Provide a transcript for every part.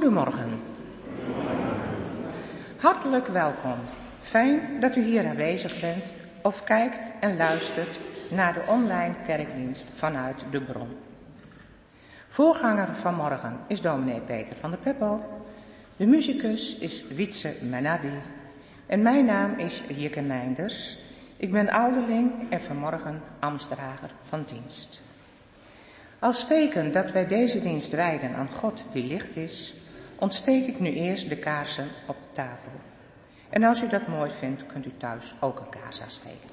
Goedemorgen. Hartelijk welkom. Fijn dat u hier aanwezig bent of kijkt en luistert naar de online kerkdienst vanuit de bron. Voorganger van morgen is dominee Peter van der Peppel. De muzikus is Wietse Menardi. En mijn naam is Jieke Meinders. Ik ben ouderling en vanmorgen ambtsdrager van dienst. Als teken dat wij deze dienst wijden aan God die licht is, ontsteek ik nu eerst de kaarsen op de tafel. En als u dat mooi vindt, kunt u thuis ook een kaars aansteken.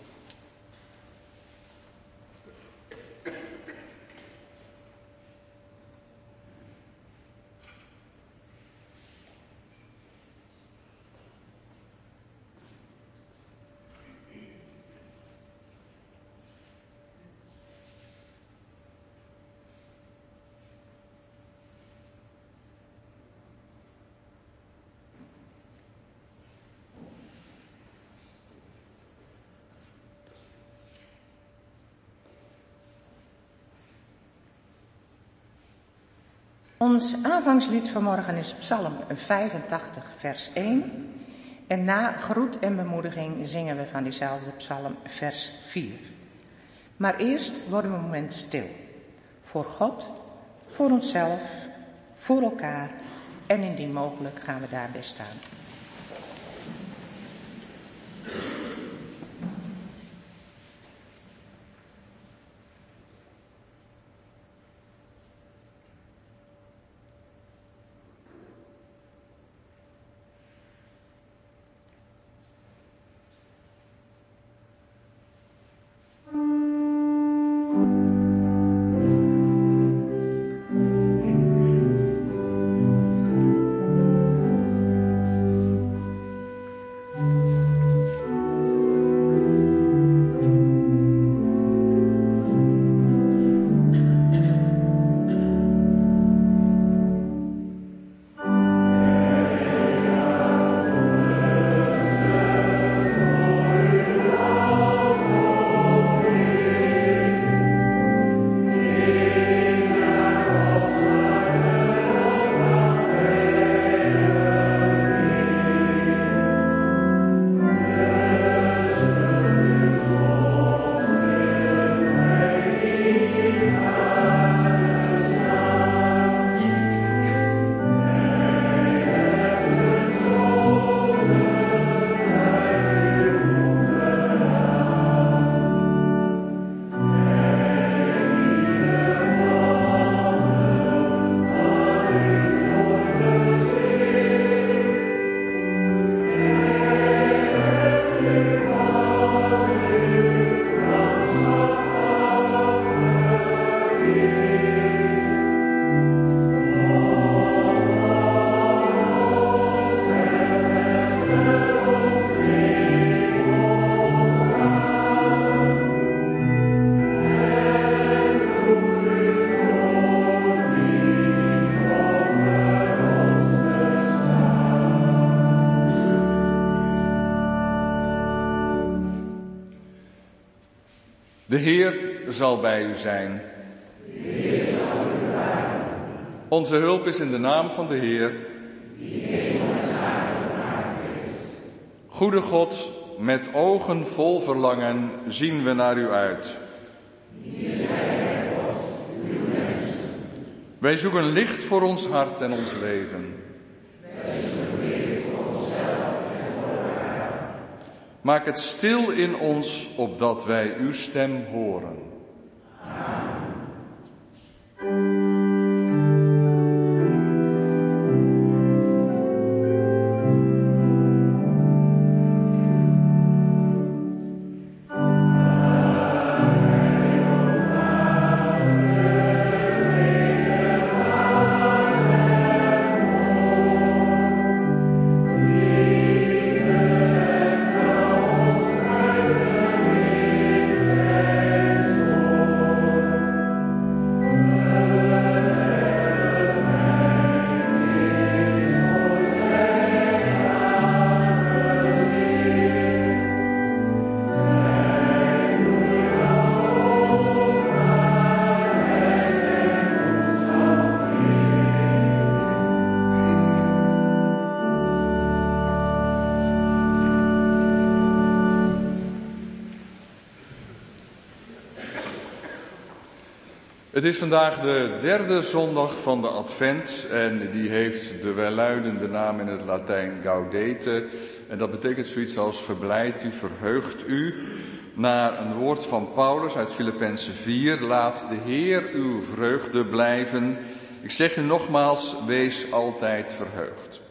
Ons aanvangslied vanmorgen is Psalm 85, vers 1. En na groet en bemoediging zingen we van diezelfde psalm vers 4. Maar eerst worden we een moment stil. Voor God, voor onszelf, voor elkaar en indien mogelijk gaan we daarbij staan. Heer zal bij u zijn. Onze hulp is in de naam van de Heer. Goede God, met ogen vol verlangen zien we naar u uit. Wij zoeken licht voor ons hart en ons leven. Maak het stil in ons, opdat wij uw stem horen. Het is vandaag de derde zondag van de Advent en die heeft de welluidende naam in het Latijn Gaudete. En dat betekent zoiets als verblijd u, verheugt u. Naar een woord van Paulus uit Filippenzen 4. Laat de Heer uw vreugde blijven. Ik zeg u nogmaals, wees altijd verheugd.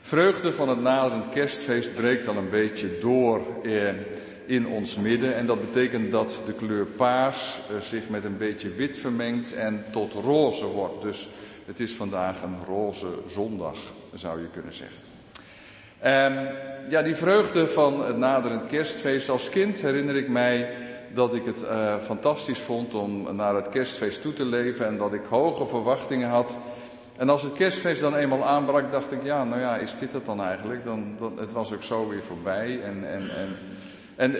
Vreugde van het naderend kerstfeest breekt al een beetje door. Eh, in ons midden. En dat betekent dat de kleur paars eh, zich met een beetje wit vermengt en tot roze wordt. Dus het is vandaag een roze zondag, zou je kunnen zeggen. En ja, die vreugde van het naderend kerstfeest. Als kind herinner ik mij dat ik het uh, fantastisch vond om naar het kerstfeest toe te leven en dat ik hoge verwachtingen had. En als het kerstfeest dan eenmaal aanbrak, dacht ik, ja, nou ja, is dit het dan eigenlijk? Dan, dan, het was ook zo weer voorbij en, en, en en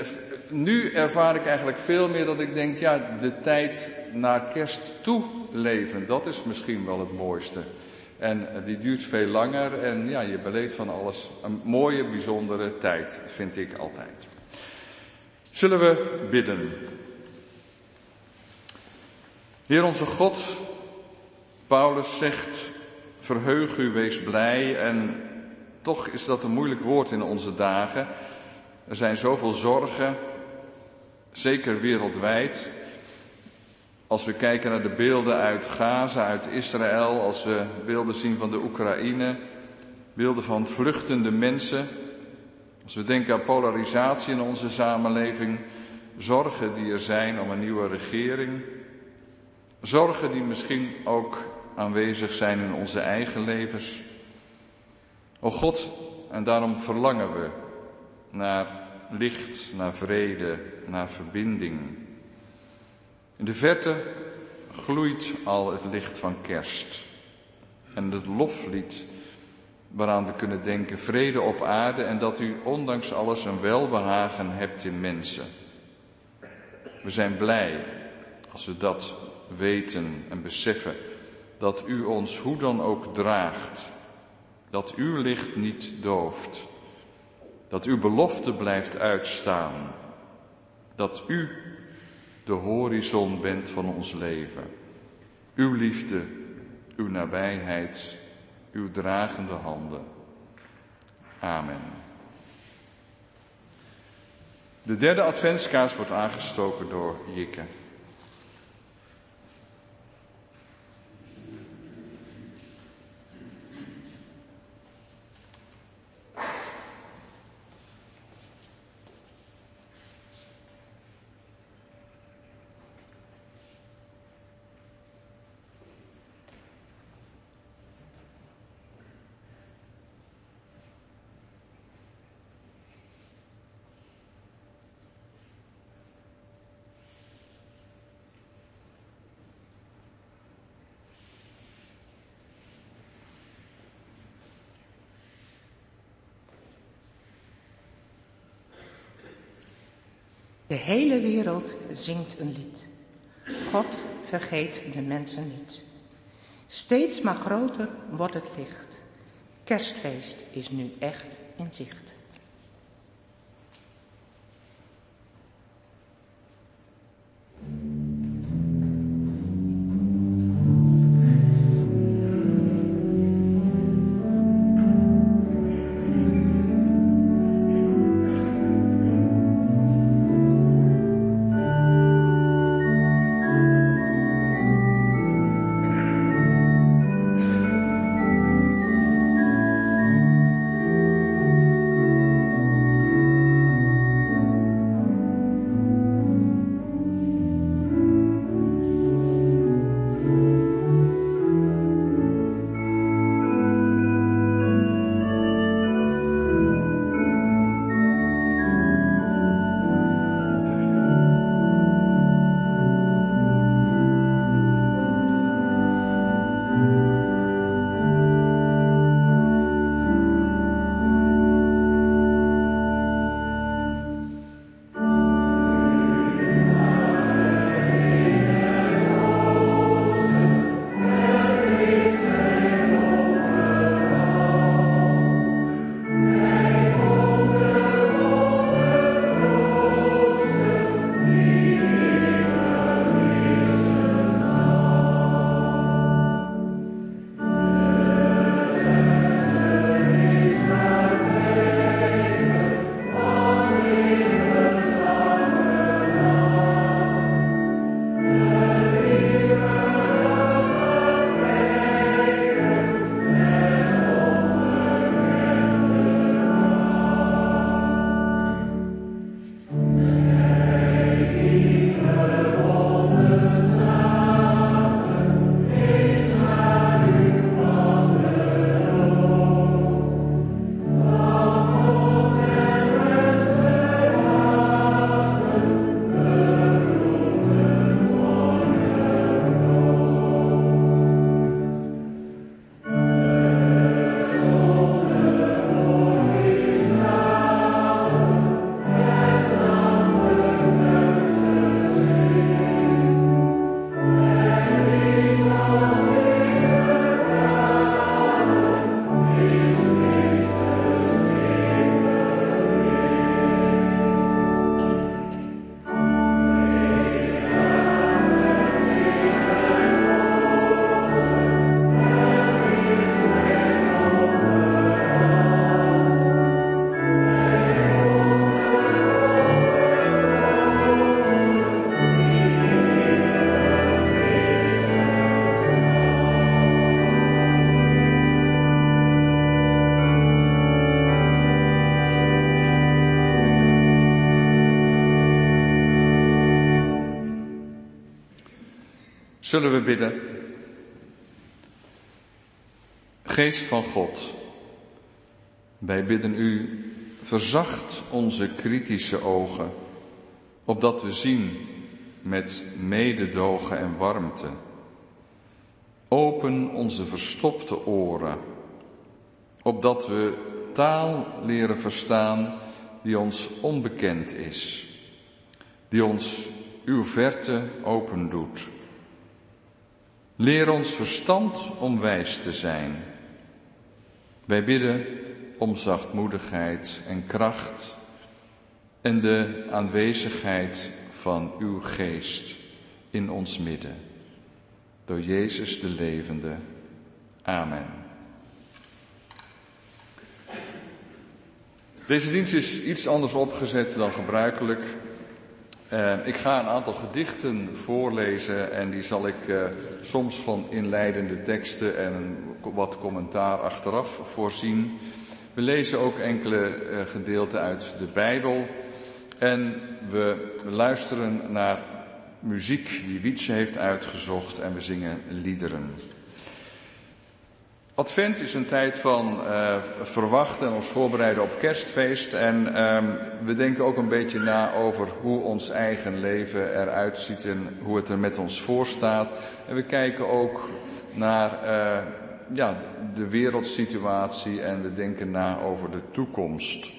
nu ervaar ik eigenlijk veel meer dat ik denk, ja, de tijd naar kerst toe leven, dat is misschien wel het mooiste. En die duurt veel langer en ja, je beleeft van alles een mooie, bijzondere tijd, vind ik altijd. Zullen we bidden? Heer onze God, Paulus zegt, verheug u, wees blij en toch is dat een moeilijk woord in onze dagen. Er zijn zoveel zorgen, zeker wereldwijd. Als we kijken naar de beelden uit Gaza, uit Israël, als we beelden zien van de Oekraïne, beelden van vluchtende mensen. Als we denken aan polarisatie in onze samenleving, zorgen die er zijn om een nieuwe regering. Zorgen die misschien ook aanwezig zijn in onze eigen levens. O God, en daarom verlangen we naar licht, naar vrede, naar verbinding. In de verte gloeit al het licht van kerst. En het loflied waaraan we kunnen denken, vrede op aarde en dat u ondanks alles een welbehagen hebt in mensen. We zijn blij als we dat weten en beseffen, dat u ons hoe dan ook draagt, dat uw licht niet dooft, dat uw belofte blijft uitstaan. Dat u de horizon bent van ons leven. Uw liefde, uw nabijheid, uw dragende handen. Amen. De derde adventskaars wordt aangestoken door Jikke. De hele wereld zingt een lied. God vergeet de mensen niet. Steeds maar groter wordt het licht. Kerstfeest is nu echt in zicht. Zullen we bidden? Geest van God, wij bidden u, verzacht onze kritische ogen, opdat we zien met mededogen en warmte. Open onze verstopte oren, opdat we taal leren verstaan die ons onbekend is, die ons uw verte opendoet. Leer ons verstand om wijs te zijn. Wij bidden om zachtmoedigheid en kracht en de aanwezigheid van uw geest in ons midden. Door Jezus de levende. Amen. Deze dienst is iets anders opgezet dan gebruikelijk. Uh, ik ga een aantal gedichten voorlezen en die zal ik uh, soms van inleidende teksten en wat commentaar achteraf voorzien. We lezen ook enkele uh, gedeelten uit de Bijbel en we luisteren naar muziek die Wietse heeft uitgezocht en we zingen liederen. Advent is een tijd van uh, verwachten en ons voorbereiden op kerstfeest. En uh, we denken ook een beetje na over hoe ons eigen leven eruit ziet en hoe het er met ons voor staat. En we kijken ook naar uh, ja, de wereldsituatie en we denken na over de toekomst.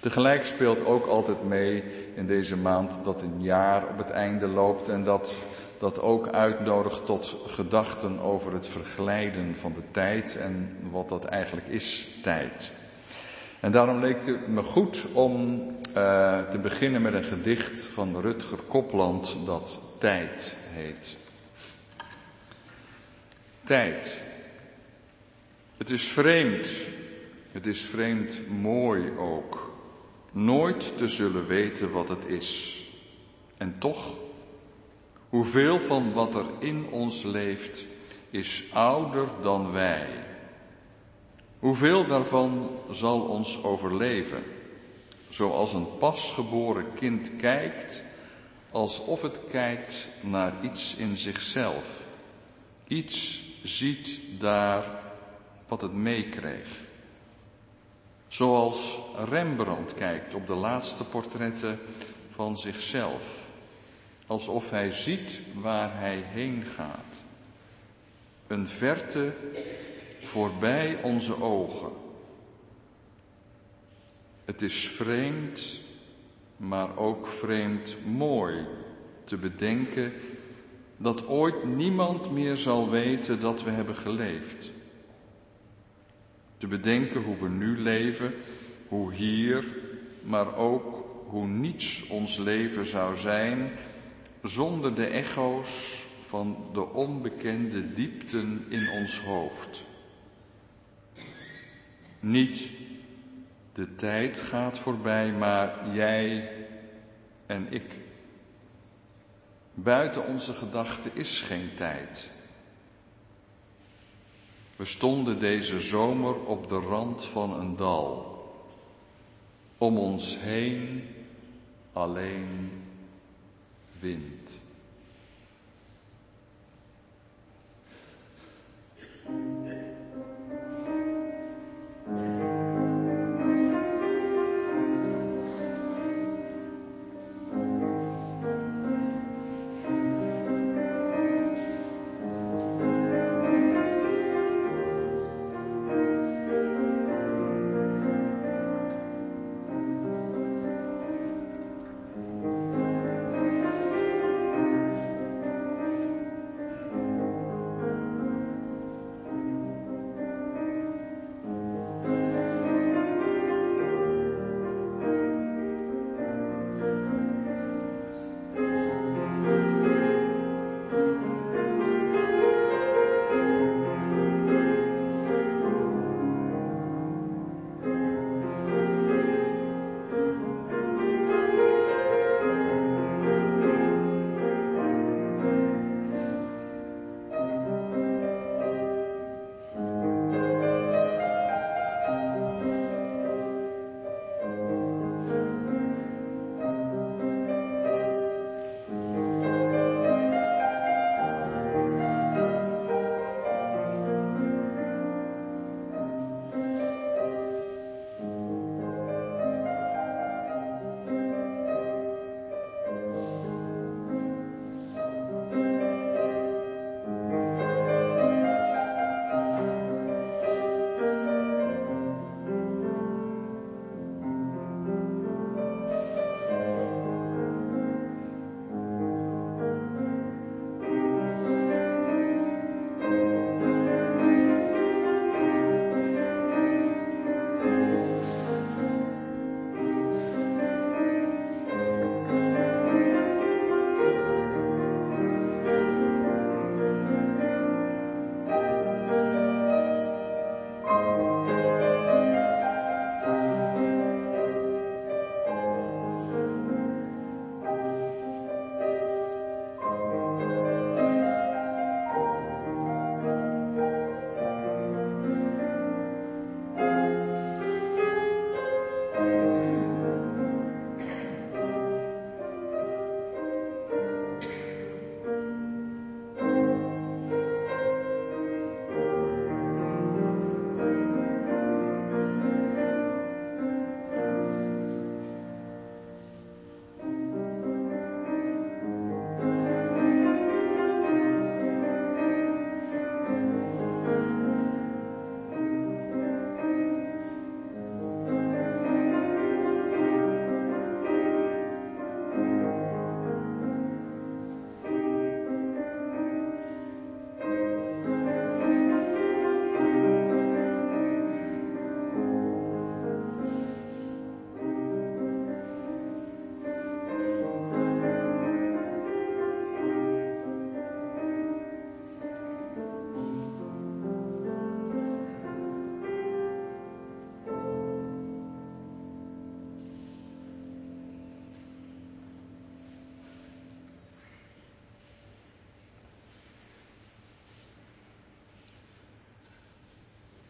Tegelijk speelt ook altijd mee in deze maand dat een jaar op het einde loopt en dat dat ook uitnodigt tot gedachten over het verglijden van de tijd en wat dat eigenlijk is, tijd. En daarom leek het me goed om uh, te beginnen met een gedicht van Rutger Kopland dat Tijd heet. Tijd. Het is vreemd. Het is vreemd mooi ook. Nooit te zullen weten wat het is. En toch Hoeveel van wat er in ons leeft is ouder dan wij? Hoeveel daarvan zal ons overleven? Zoals een pasgeboren kind kijkt, alsof het kijkt naar iets in zichzelf. Iets ziet daar wat het meekreeg. Zoals Rembrandt kijkt op de laatste portretten van zichzelf alsof hij ziet waar hij heen gaat. Een verte voorbij onze ogen. Het is vreemd, maar ook vreemd mooi te bedenken dat ooit niemand meer zal weten dat we hebben geleefd. Te bedenken hoe we nu leven, hoe hier, maar ook hoe niets ons leven zou zijn zonder de echo's van de onbekende diepten in ons hoofd. Niet de tijd gaat voorbij, maar jij en ik. Buiten onze gedachten is geen tijd. We stonden deze zomer op de rand van een dal. Om ons heen alleen wind.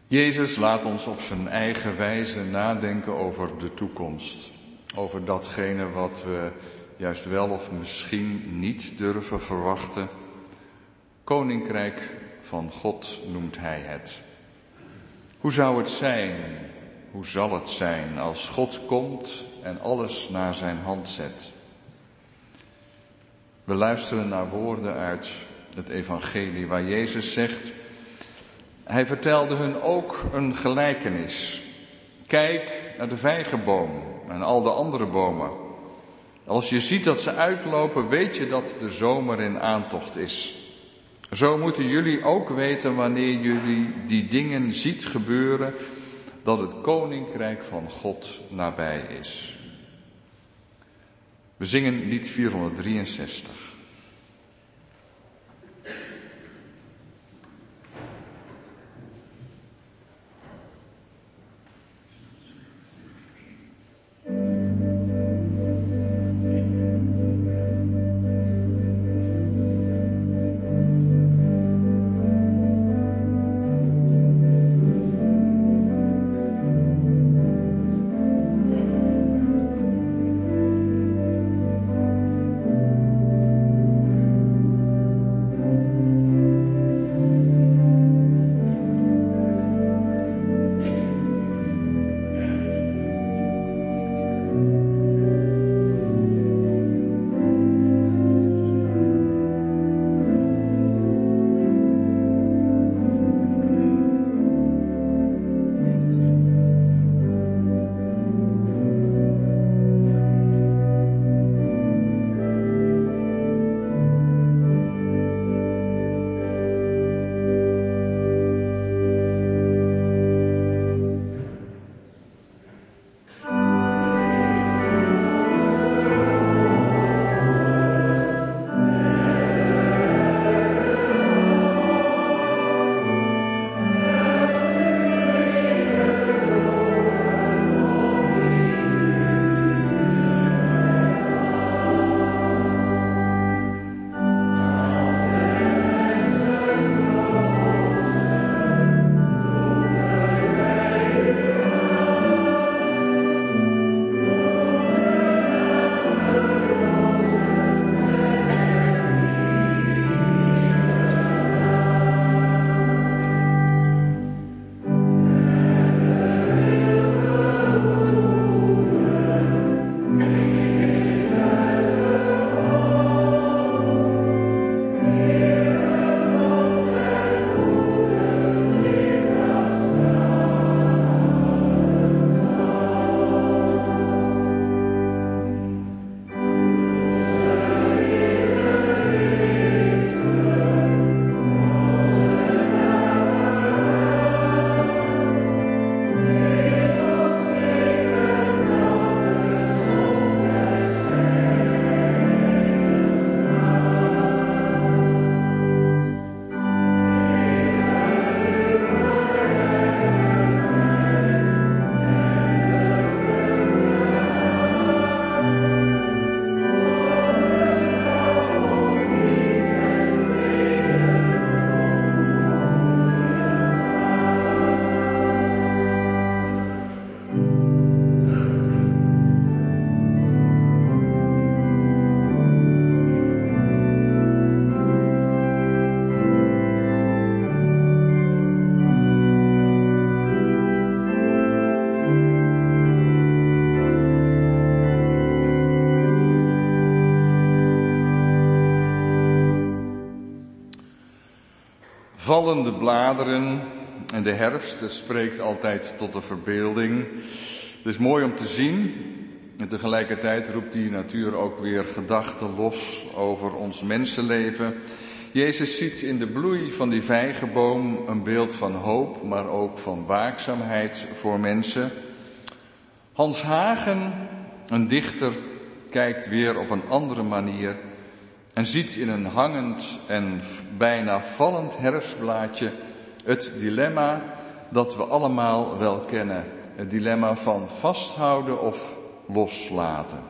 Jezus laat ons op zijn eigen wijze nadenken over de toekomst. Over datgene wat we juist wel of misschien niet durven verwachten. Koninkrijk van God noemt hij het. Hoe zou het zijn, hoe zal het zijn als God komt en alles naar zijn hand zet? We luisteren naar woorden uit het evangelie waar Jezus zegt, hij vertelde hun ook een gelijkenis. Kijk naar de vijgenboom en al de andere bomen. Als je ziet dat ze uitlopen, weet je dat de zomer in aantocht is. Zo moeten jullie ook weten wanneer jullie die dingen ziet gebeuren, dat het koninkrijk van God nabij is. We zingen lied 463. Vallende bladeren en de herfst spreekt altijd tot de verbeelding. Het is mooi om te zien. En tegelijkertijd roept die natuur ook weer gedachten los over ons mensenleven. Jezus ziet in de bloei van die vijgenboom een beeld van hoop, maar ook van waakzaamheid voor mensen. Hans Hagen, een dichter, kijkt weer op een andere manier en ziet in een hangend en bijna vallend herfstblaadje het dilemma dat we allemaal wel kennen. Het dilemma van vasthouden of loslaten.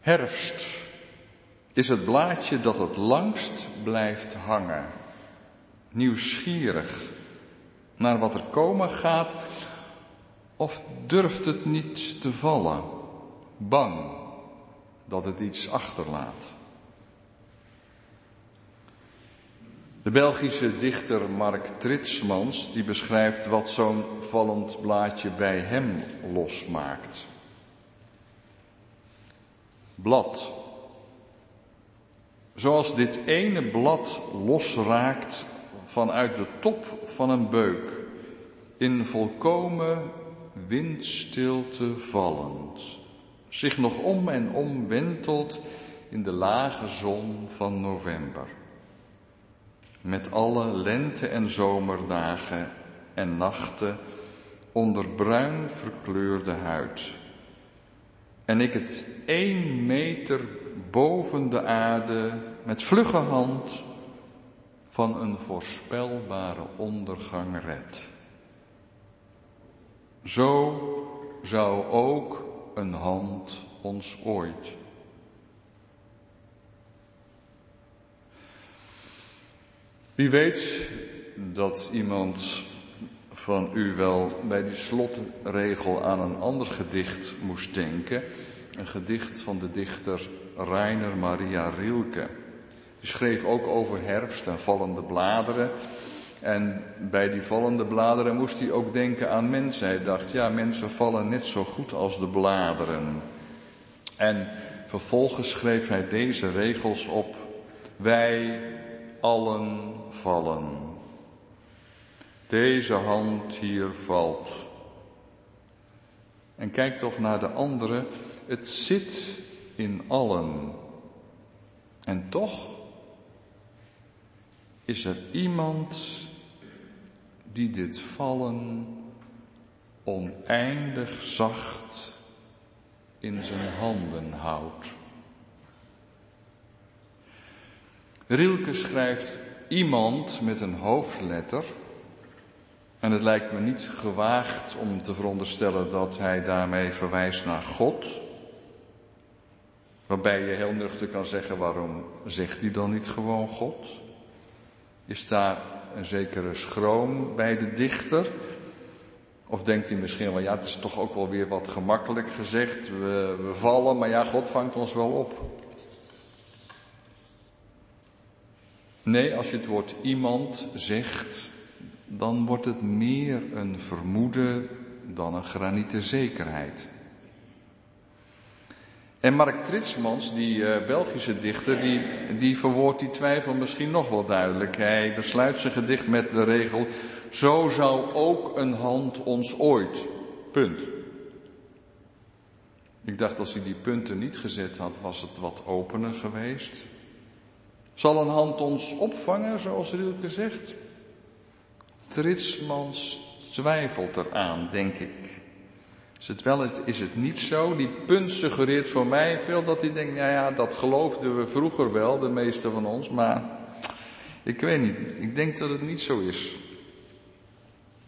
Herfst is het blaadje dat het langst blijft hangen. nieuwsgierig naar wat er komen gaat, of durft het niet te vallen, bang dat het iets achterlaat? De Belgische dichter Mark Tritsmans die beschrijft wat zo'n vallend blaadje bij hem losmaakt. Blad. Zoals dit ene blad losraakt vanuit de top van een beuk, in volkomen windstilte vallend, zich nog om en om wentelt in de lage zon van november met alle lente- en zomerdagen en nachten onder bruin verkleurde huid. En ik het één meter boven de aarde met vlugge hand van een voorspelbare ondergang red. Zo zou ook een hand ons ooit Wie weet dat iemand van u wel bij die slotregel aan een ander gedicht moest denken. Een gedicht van de dichter Rainer Maria Rilke. Die schreef ook over herfst en vallende bladeren. En bij die vallende bladeren moest hij ook denken aan mensen. Hij dacht, ja, mensen vallen net zo goed als de bladeren. En vervolgens schreef hij deze regels op. Wij allen vallen. Deze hand hier valt. En kijk toch naar de andere. Het zit in allen. En toch is er iemand die dit vallen oneindig zacht in zijn handen houdt. Rilke schrijft iemand met een hoofdletter. En het lijkt me niet gewaagd om te veronderstellen dat hij daarmee verwijst naar God. Waarbij je heel nuchter kan zeggen, waarom zegt hij dan niet gewoon God? Is daar een zekere schroom bij de dichter? Of denkt hij misschien wel, ja, het is toch ook wel weer wat gemakkelijk gezegd. We, we vallen, maar ja, God vangt ons wel op. Nee, als je het woord iemand zegt, dan wordt het meer een vermoeden dan een graniete zekerheid. En Mark Tritsmans, die uh, Belgische dichter, die, die verwoordt die twijfel misschien nog wel duidelijk. Hij besluit zijn gedicht met de regel, zo zou ook een hand ons ooit. Punt. Ik dacht als hij die punten niet gezet had, was het wat opener geweest. Zal een hand ons opvangen, zoals Rilke zegt? Tritsmans twijfelt eraan, denk ik. Is het wel, is het niet zo? Die punt suggereert voor mij veel dat hij denkt, nou ja, dat geloofden we vroeger wel, de meeste van ons, maar ik weet niet. Ik denk dat het niet zo is.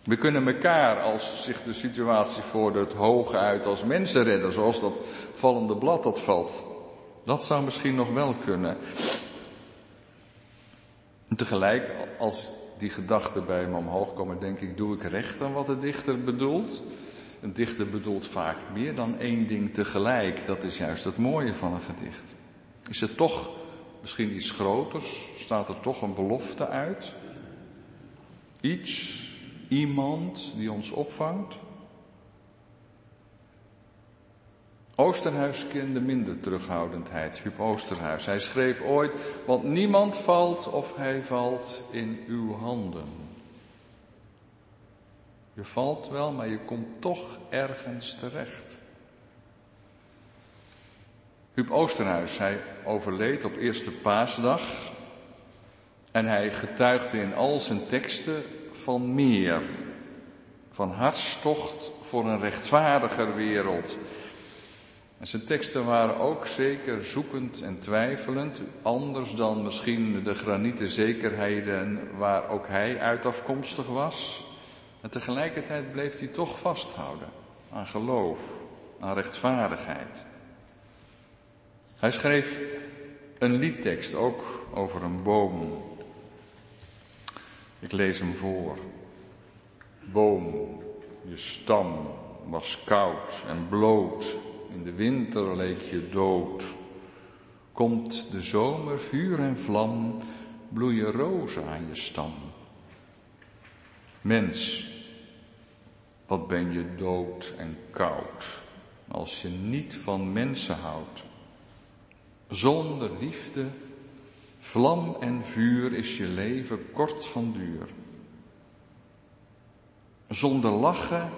We kunnen elkaar, als zich de situatie voordoet, hooguit als mensen redden, zoals dat vallende blad dat valt. Dat zou misschien nog wel kunnen. En tegelijk, als die gedachten bij me omhoog komen, denk ik, doe ik recht aan wat de dichter bedoelt? Een dichter bedoelt vaak meer dan één ding tegelijk. Dat is juist het mooie van een gedicht. Is het toch misschien iets groters? Staat er toch een belofte uit? Iets, iemand die ons opvangt? Oosterhuis kende minder terughoudendheid, Huub Oosterhuis. Hij schreef ooit, want niemand valt of hij valt in uw handen. Je valt wel, maar je komt toch ergens terecht. Huub Oosterhuis, hij overleed op eerste paasdag en hij getuigde in al zijn teksten van meer. Van hartstocht voor een rechtvaardiger wereld en zijn teksten waren ook zeker zoekend en twijfelend, anders dan misschien de granieten zekerheden waar ook hij uit afkomstig was. En tegelijkertijd bleef hij toch vasthouden aan geloof, aan rechtvaardigheid. Hij schreef een liedtekst ook over een boom. Ik lees hem voor. Boom, je stam was koud en bloot, in de winter leek je dood. Komt de zomer, vuur en vlam, bloeien rozen aan je stam. Mens, wat ben je dood en koud, als je niet van mensen houdt. Zonder liefde, vlam en vuur is je leven kort van duur. Zonder lachen,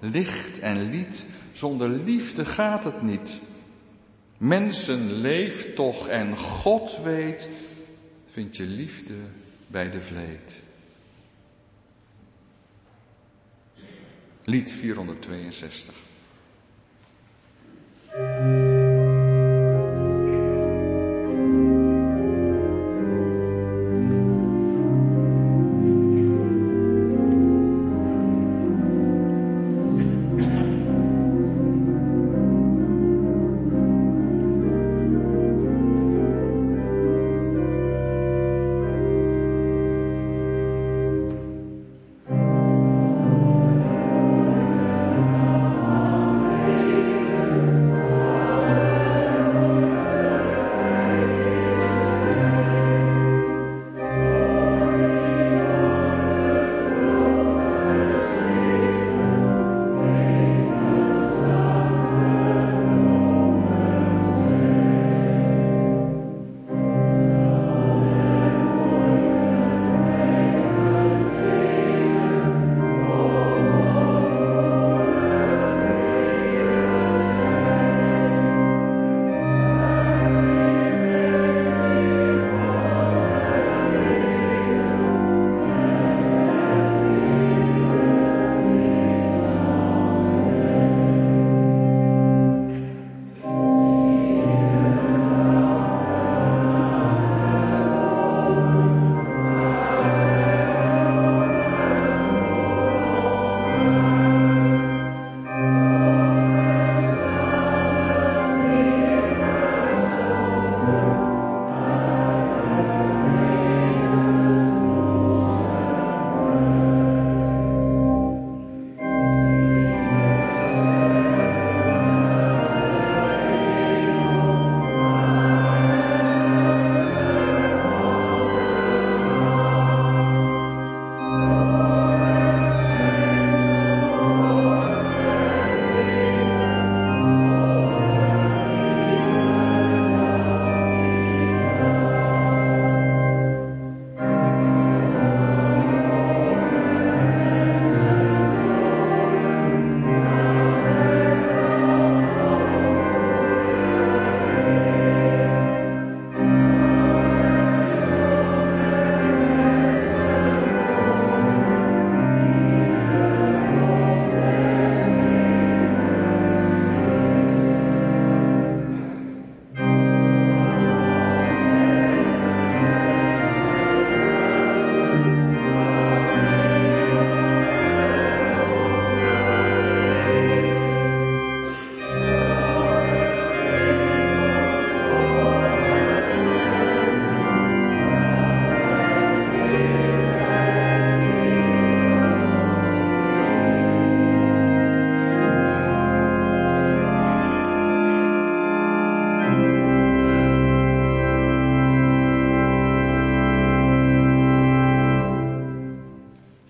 licht en lied, zonder liefde gaat het niet. Mensen leeft toch en God weet, vind je liefde bij de vleet. Lied 462.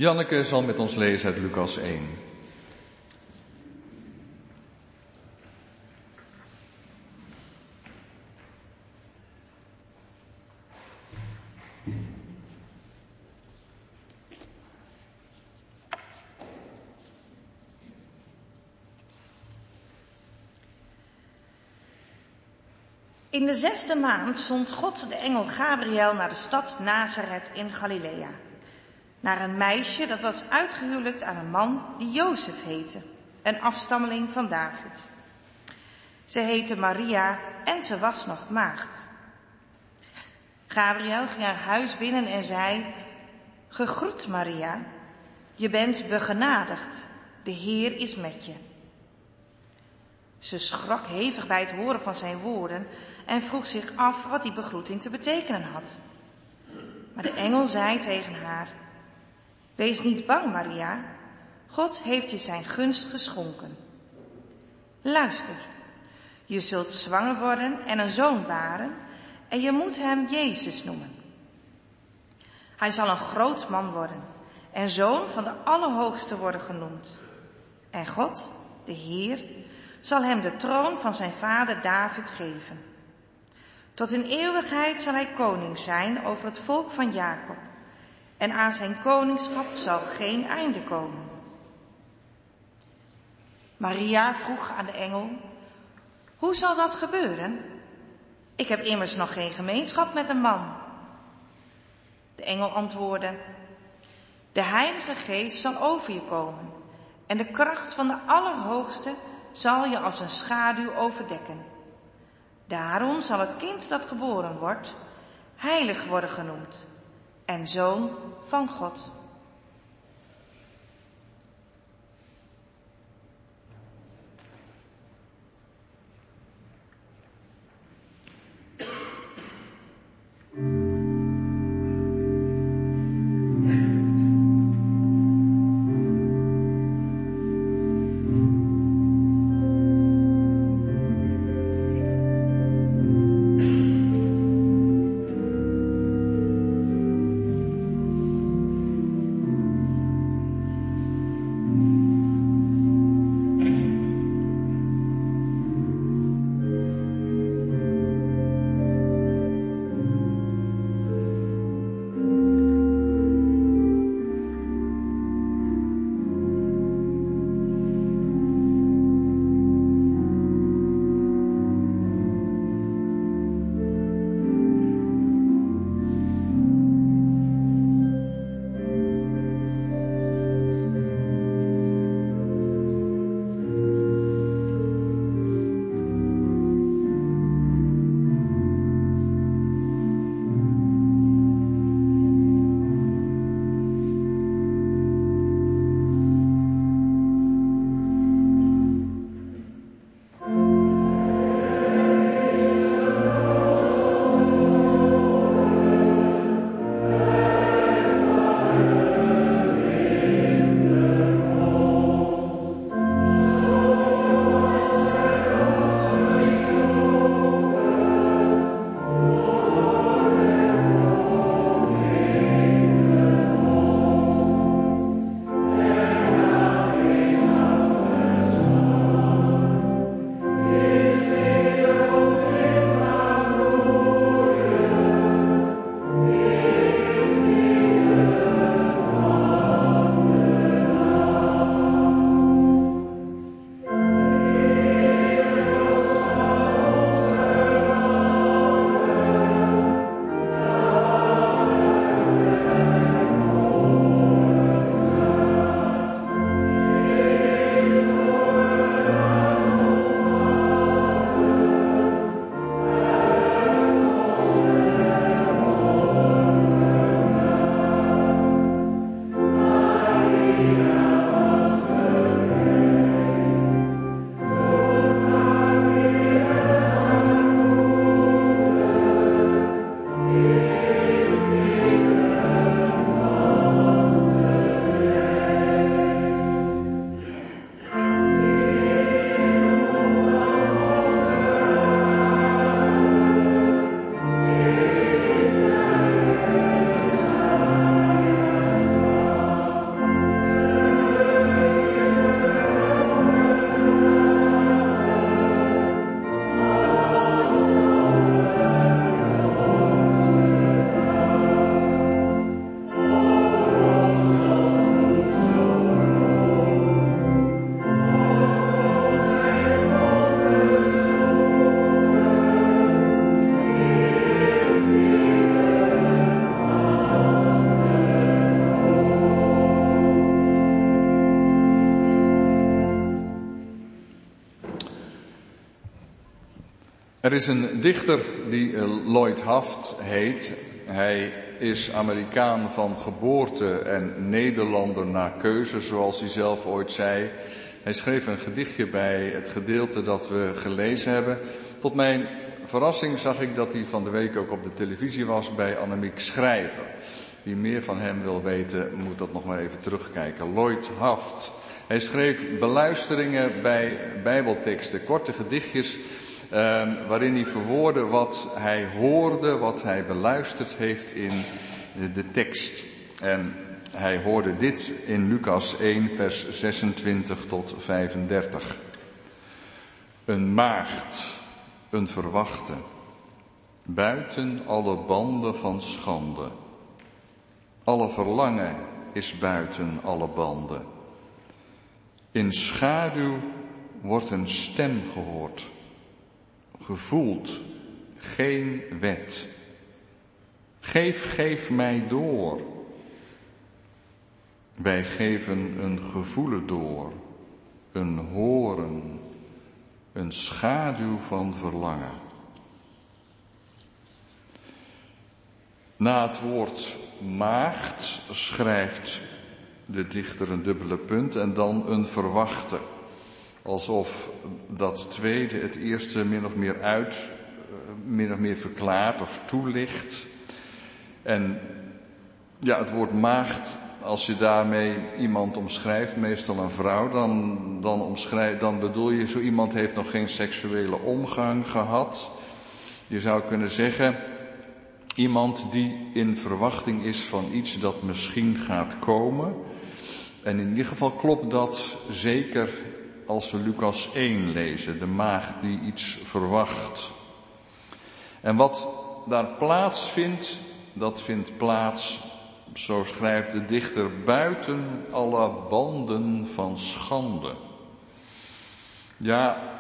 Janneke zal met ons lezen uit Lucas 1. In de zesde maand zond God de engel Gabriel naar de stad Nazareth in Galilea naar een meisje dat was uitgehuwelijkt aan een man die Jozef heette, een afstammeling van David. Ze heette Maria en ze was nog maagd. Gabriel ging haar huis binnen en zei, Gegroet Maria, je bent begenadigd, de Heer is met je. Ze schrok hevig bij het horen van zijn woorden en vroeg zich af wat die begroeting te betekenen had. Maar de engel zei tegen haar, Wees niet bang, Maria. God heeft je zijn gunst geschonken. Luister, je zult zwanger worden en een zoon baren en je moet hem Jezus noemen. Hij zal een groot man worden en zoon van de Allerhoogste worden genoemd. En God, de Heer, zal hem de troon van zijn vader David geven. Tot in eeuwigheid zal hij koning zijn over het volk van Jacob. En aan zijn koningschap zal geen einde komen. Maria vroeg aan de engel, hoe zal dat gebeuren? Ik heb immers nog geen gemeenschap met een man. De engel antwoordde, de Heilige Geest zal over je komen en de kracht van de Allerhoogste zal je als een schaduw overdekken. Daarom zal het kind dat geboren wordt heilig worden genoemd en zoon van God. Is een dichter die eh, Lloyd Haft heet. Hij is Amerikaan van geboorte en Nederlander naar keuze, zoals hij zelf ooit zei. Hij schreef een gedichtje bij het gedeelte dat we gelezen hebben. Tot mijn verrassing zag ik dat hij van de week ook op de televisie was bij Annemiek Schrijver. Wie meer van hem wil weten, moet dat nog maar even terugkijken. Lloyd Haft. Hij schreef beluisteringen bij bijbelteksten, korte gedichtjes, waarin hij verwoordde wat hij hoorde, wat hij beluisterd heeft in de tekst. En hij hoorde dit in Lucas 1, vers 26 tot 35. Een maagd, een verwachte, buiten alle banden van schande. Alle verlangen is buiten alle banden. In schaduw wordt een stem gehoord, gevoeld, geen wet. Geef, geef mij door. Wij geven een gevoelen door, een horen, een schaduw van verlangen. Na het woord maagd schrijft de dichter een dubbele punt en dan een verwachte. Alsof dat tweede het eerste min of meer uit, min of meer verklaart of toelicht. En ja, het woord maagd, als je daarmee iemand omschrijft, meestal een vrouw, dan, dan, omschrijf, dan bedoel je, zo iemand heeft nog geen seksuele omgang gehad. Je zou kunnen zeggen, iemand die in verwachting is van iets dat misschien gaat komen. En in ieder geval klopt dat zeker als we Lucas 1 lezen, de maagd die iets verwacht. En wat daar plaatsvindt, dat vindt plaats, zo schrijft de dichter, buiten alle banden van schande. Ja,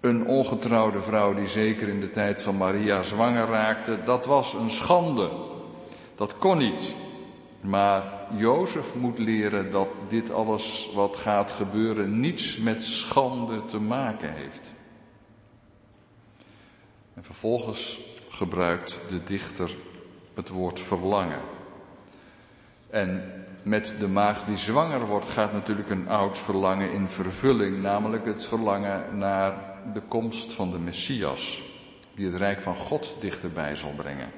een ongetrouwde vrouw die zeker in de tijd van Maria zwanger raakte, dat was een schande. Dat kon niet. Maar Jozef moet leren dat dit alles wat gaat gebeuren niets met schande te maken heeft. En vervolgens gebruikt de dichter het woord verlangen. En met de maag die zwanger wordt gaat natuurlijk een oud verlangen in vervulling, namelijk het verlangen naar de komst van de Messias, die het rijk van God dichterbij zal brengen.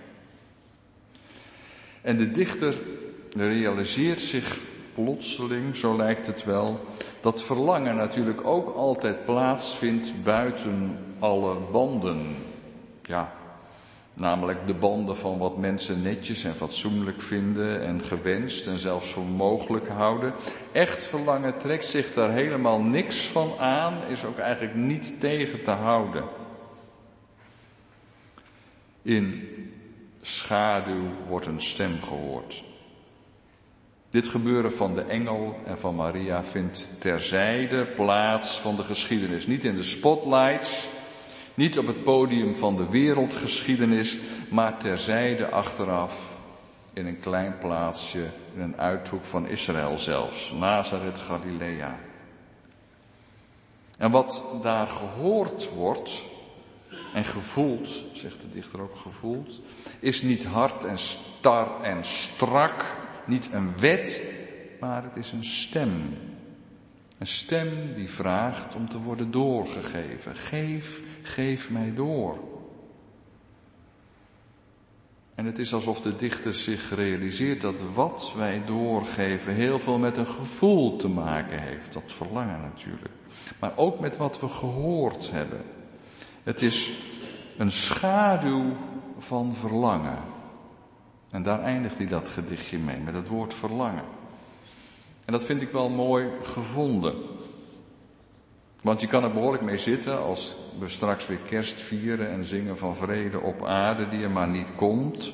En de dichter realiseert zich plotseling, zo lijkt het wel, dat verlangen natuurlijk ook altijd plaatsvindt buiten alle banden. Ja, namelijk de banden van wat mensen netjes en fatsoenlijk vinden en gewenst en zelfs voor mogelijk houden. Echt verlangen trekt zich daar helemaal niks van aan, is ook eigenlijk niet tegen te houden. In schaduw wordt een stem gehoord. Dit gebeuren van de engel en van Maria vindt terzijde plaats van de geschiedenis. Niet in de spotlights, niet op het podium van de wereldgeschiedenis, maar terzijde achteraf in een klein plaatsje in een uithoek van Israël zelfs, Nazareth, Galilea. En wat daar gehoord wordt en gevoeld, zegt de dichter ook gevoeld, is niet hard en star en strak, niet een wet, maar het is een stem. Een stem die vraagt om te worden doorgegeven. Geef, geef mij door. En het is alsof de dichter zich realiseert dat wat wij doorgeven heel veel met een gevoel te maken heeft. Dat verlangen natuurlijk. Maar ook met wat we gehoord hebben. Het is een schaduw van verlangen. En daar eindigt hij dat gedichtje mee, met het woord verlangen. En dat vind ik wel mooi gevonden. Want je kan er behoorlijk mee zitten als we straks weer kerst vieren en zingen van vrede op aarde die er maar niet komt,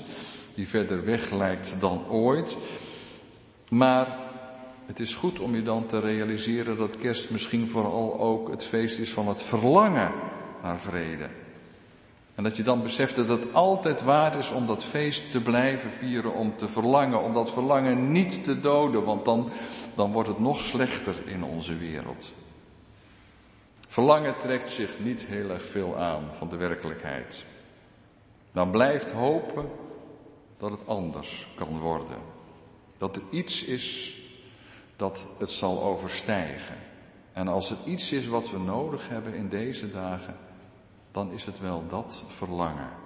die verder weg lijkt dan ooit. Maar het is goed om je dan te realiseren dat kerst misschien vooral ook het feest is van het verlangen naar vrede. En dat je dan beseft dat het altijd waard is om dat feest te blijven vieren, om te verlangen, om dat verlangen niet te doden, want dan, dan wordt het nog slechter in onze wereld. Verlangen trekt zich niet heel erg veel aan van de werkelijkheid. Dan blijft hopen dat het anders kan worden. Dat er iets is dat het zal overstijgen. En als er iets is wat we nodig hebben in deze dagen, dan is het wel dat verlangen.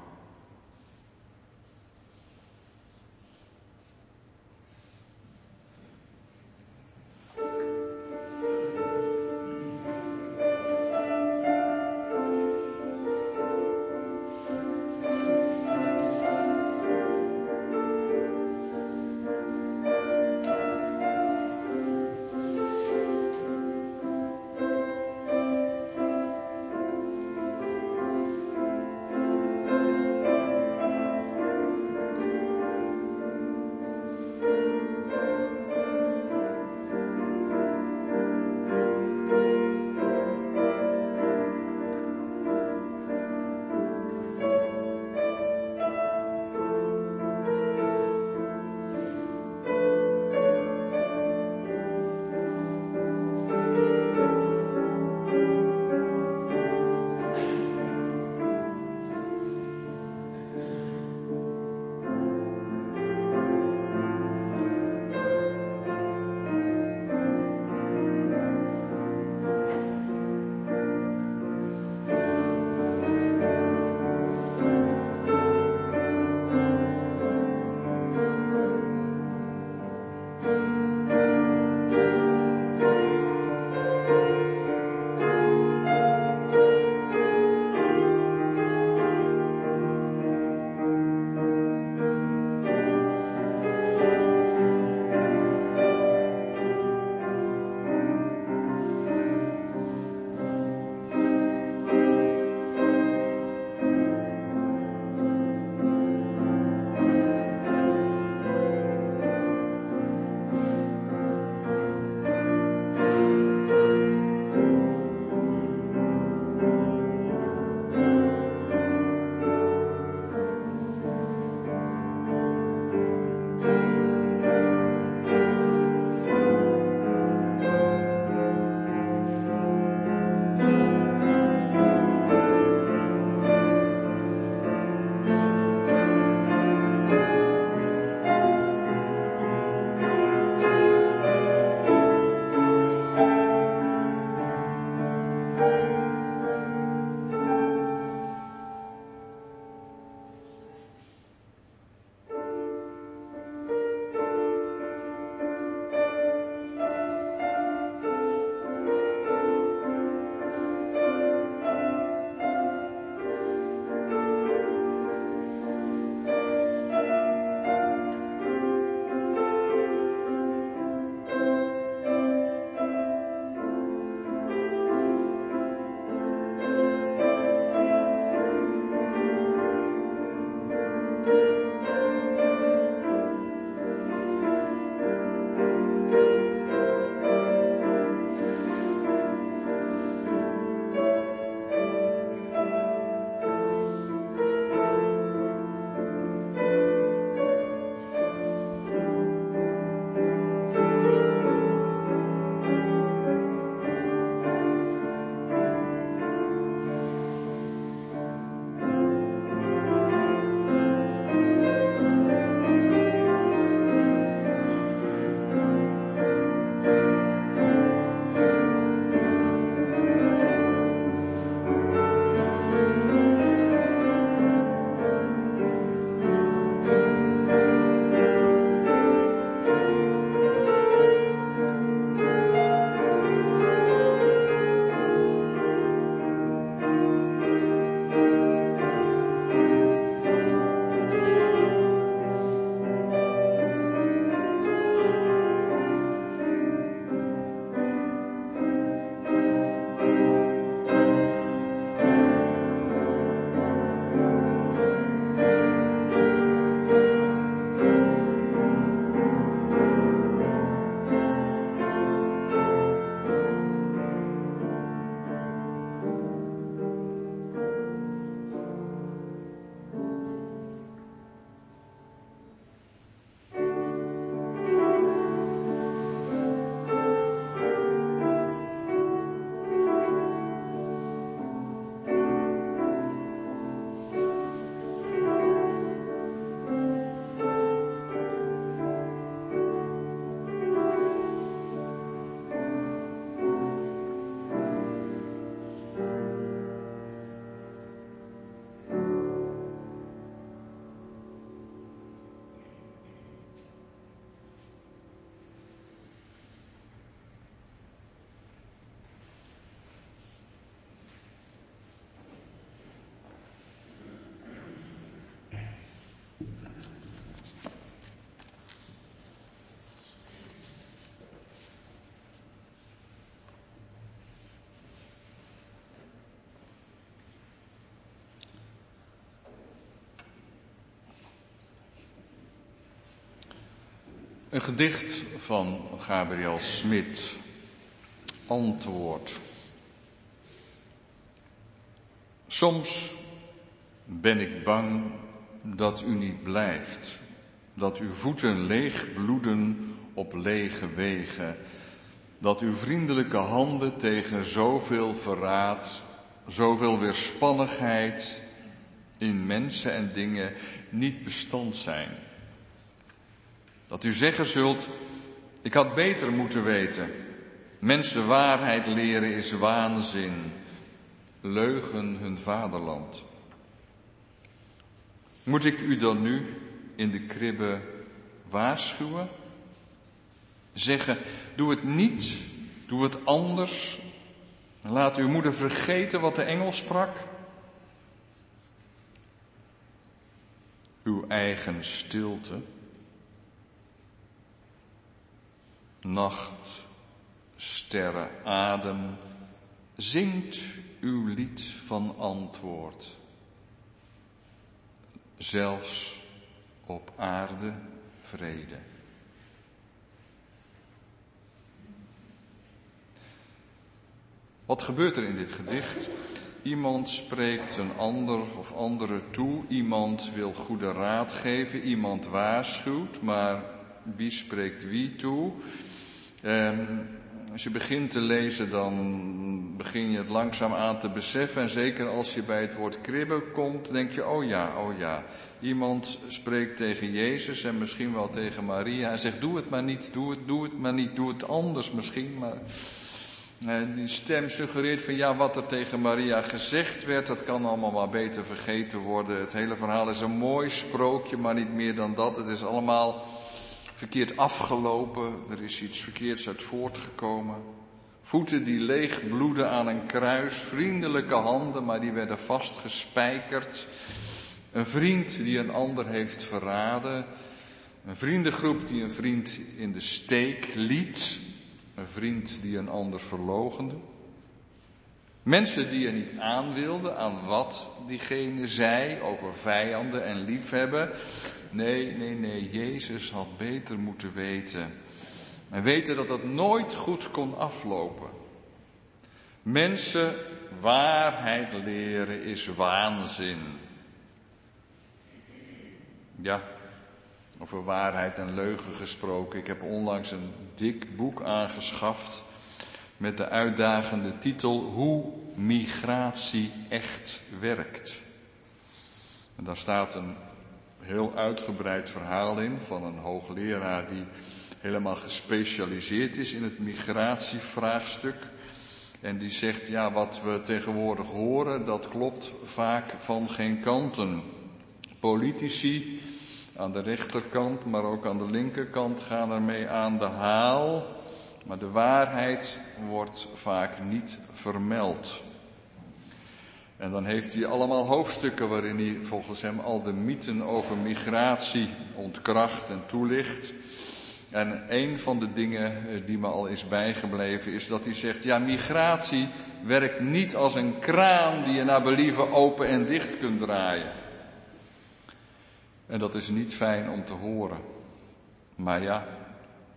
Een gedicht van Gabriel Smit. Antwoord. Soms ben ik bang dat u niet blijft, dat uw voeten leeg bloeden op lege wegen, dat uw vriendelijke handen tegen zoveel verraad, zoveel weerspannigheid in mensen en dingen niet bestand zijn. Dat u zeggen zult, ik had beter moeten weten. Mensen waarheid leren is waanzin, leugen hun vaderland. Moet ik u dan nu in de kribbe waarschuwen? Zeggen, doe het niet, doe het anders. Laat uw moeder vergeten wat de engel sprak. Uw eigen stilte. Nacht, sterren, adem, zingt uw lied van antwoord. Zelfs op aarde vrede. Wat gebeurt er in dit gedicht? Iemand spreekt een ander of andere toe, iemand wil goede raad geven, iemand waarschuwt, maar wie spreekt wie toe? En als je begint te lezen, dan begin je het langzaam aan te beseffen. En zeker als je bij het woord kribben komt, denk je, oh ja, oh ja. Iemand spreekt tegen Jezus en misschien wel tegen Maria en zegt, doe het maar niet, doe het, doe het maar niet, doe het anders misschien. Maar eh, die stem suggereert van ja, wat er tegen Maria gezegd werd, dat kan allemaal maar beter vergeten worden. Het hele verhaal is een mooi sprookje, maar niet meer dan dat. Het is allemaal verkeerd afgelopen, er is iets verkeerds uit voortgekomen. Voeten die leeg bloeden aan een kruis, vriendelijke handen, maar die werden vastgespijkerd. Een vriend die een ander heeft verraden. Een vriendengroep die een vriend in de steek liet. Een vriend die een ander verlogende. Mensen die er niet aan wilden aan wat diegene zei over vijanden en liefhebben. Nee, nee, nee, Jezus had beter moeten weten. En weten dat dat nooit goed kon aflopen. Mensen waarheid leren is waanzin. Ja, over waarheid en leugen gesproken. Ik heb onlangs een dik boek aangeschaft met de uitdagende titel Hoe migratie echt werkt. En daar staat een heel uitgebreid verhaal in van een hoogleraar die helemaal gespecialiseerd is in het migratievraagstuk. En die zegt, ja, wat we tegenwoordig horen, dat klopt vaak van geen kanten. Politici aan de rechterkant, maar ook aan de linkerkant gaan ermee aan de haal. Maar de waarheid wordt vaak niet vermeld. En dan heeft hij allemaal hoofdstukken waarin hij volgens hem al de mythen over migratie ontkracht en toelicht. En een van de dingen eh, die me al is bijgebleven is dat hij zegt, ja, migratie werkt niet als een kraan die je naar believen open en dicht kunt draaien. En dat is niet fijn om te horen. Maar ja,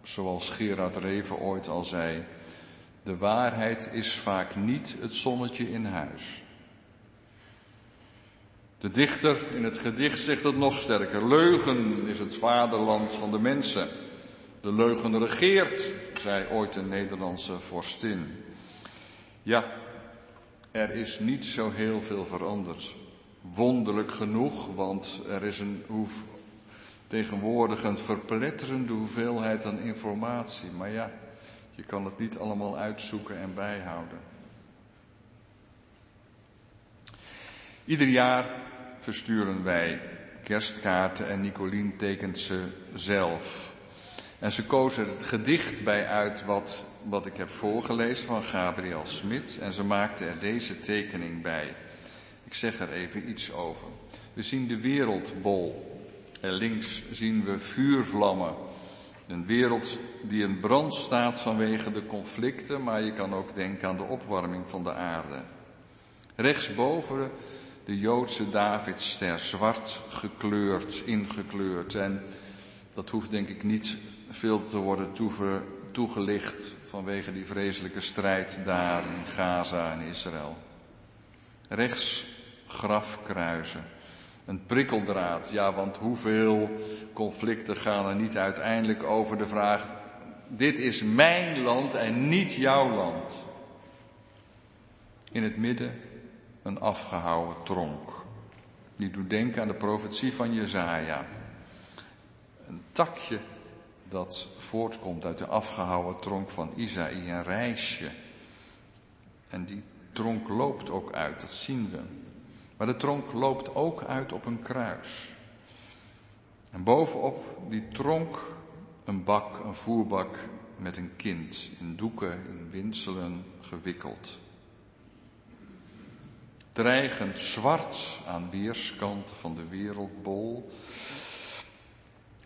zoals Gerard Reven ooit al zei, de waarheid is vaak niet het zonnetje in huis. De dichter in het gedicht zegt het nog sterker. Leugen is het vaderland van de mensen. De leugen regeert, zei ooit een Nederlandse vorstin. Ja, er is niet zo heel veel veranderd. Wonderlijk genoeg, want er is een hoef, tegenwoordig een verpletterende hoeveelheid aan informatie. Maar ja, je kan het niet allemaal uitzoeken en bijhouden. Ieder jaar versturen wij kerstkaarten en Nicolien tekent ze zelf. En ze kozen het gedicht bij uit wat, wat ik heb voorgelezen van Gabriel Smit en ze maakte er deze tekening bij. Ik zeg er even iets over. We zien de wereldbol. En links zien we vuurvlammen. Een wereld die in brand staat vanwege de conflicten, maar je kan ook denken aan de opwarming van de aarde. Rechtsboven de Joodse Davidster, zwart gekleurd, ingekleurd. En dat hoeft denk ik niet veel te worden toegelicht vanwege die vreselijke strijd daar in Gaza en Israël. Rechts grafkruisen. Een prikkeldraad, ja, want hoeveel conflicten gaan er niet uiteindelijk over de vraag: dit is mijn land en niet jouw land. In het midden een afgehouwen tronk. Die doet denken aan de profetie van Jezaja. Een takje dat voortkomt uit de afgehouwen tronk van Isaïe, een reisje. En die tronk loopt ook uit, dat zien we. Maar de tronk loopt ook uit op een kruis. En bovenop die tronk een bak, een voerbak met een kind, in doeken, in windselen gewikkeld. Dreigend zwart aan weerskanten van de wereldbol.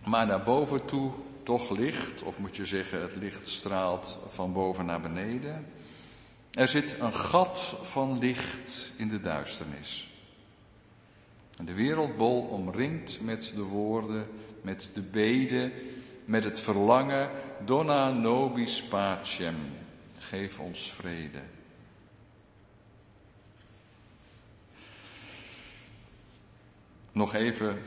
Maar naar boven toe toch licht, of moet je zeggen, het licht straalt van boven naar beneden. Er zit een gat van licht in de duisternis. En de wereldbol omringt met de woorden, met de beden, met het verlangen, donna nobis pacem, geef ons vrede. Nog even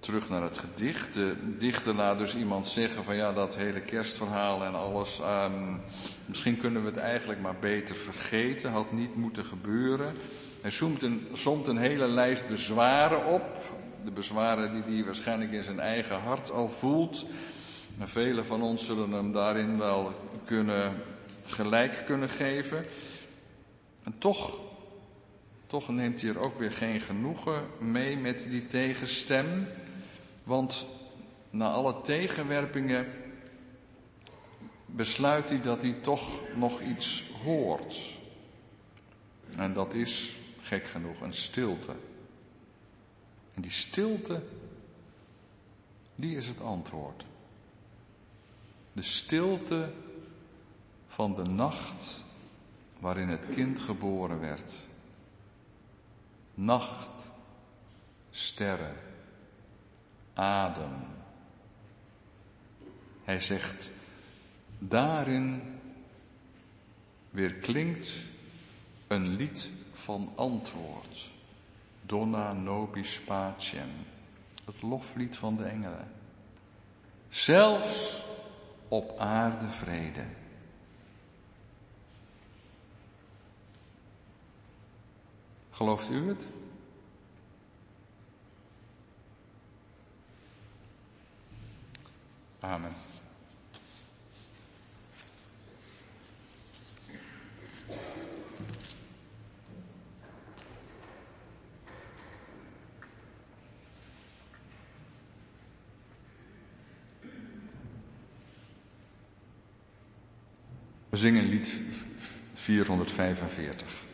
terug naar het gedicht. De dichter laat dus iemand zeggen van ja, dat hele kerstverhaal en alles, um, misschien kunnen we het eigenlijk maar beter vergeten, had niet moeten gebeuren. Hij somt een, somt een hele lijst bezwaren op, de bezwaren die hij waarschijnlijk in zijn eigen hart al voelt. En velen van ons zullen hem daarin wel kunnen, gelijk kunnen geven. En toch, toch neemt hij er ook weer geen genoegen mee met die tegenstem. Want na alle tegenwerpingen besluit hij dat hij toch nog iets hoort. En dat is, gek genoeg, een stilte. En die stilte, die is het antwoord. De stilte van de nacht waarin het kind geboren werd. Nacht, sterren adem. Hij zegt, daarin weer klinkt een lied van antwoord. Donna nobis pacem. Het loflied van de engelen. Zelfs op aarde vrede. Gelooft u het? Amen. We zingen lied 445.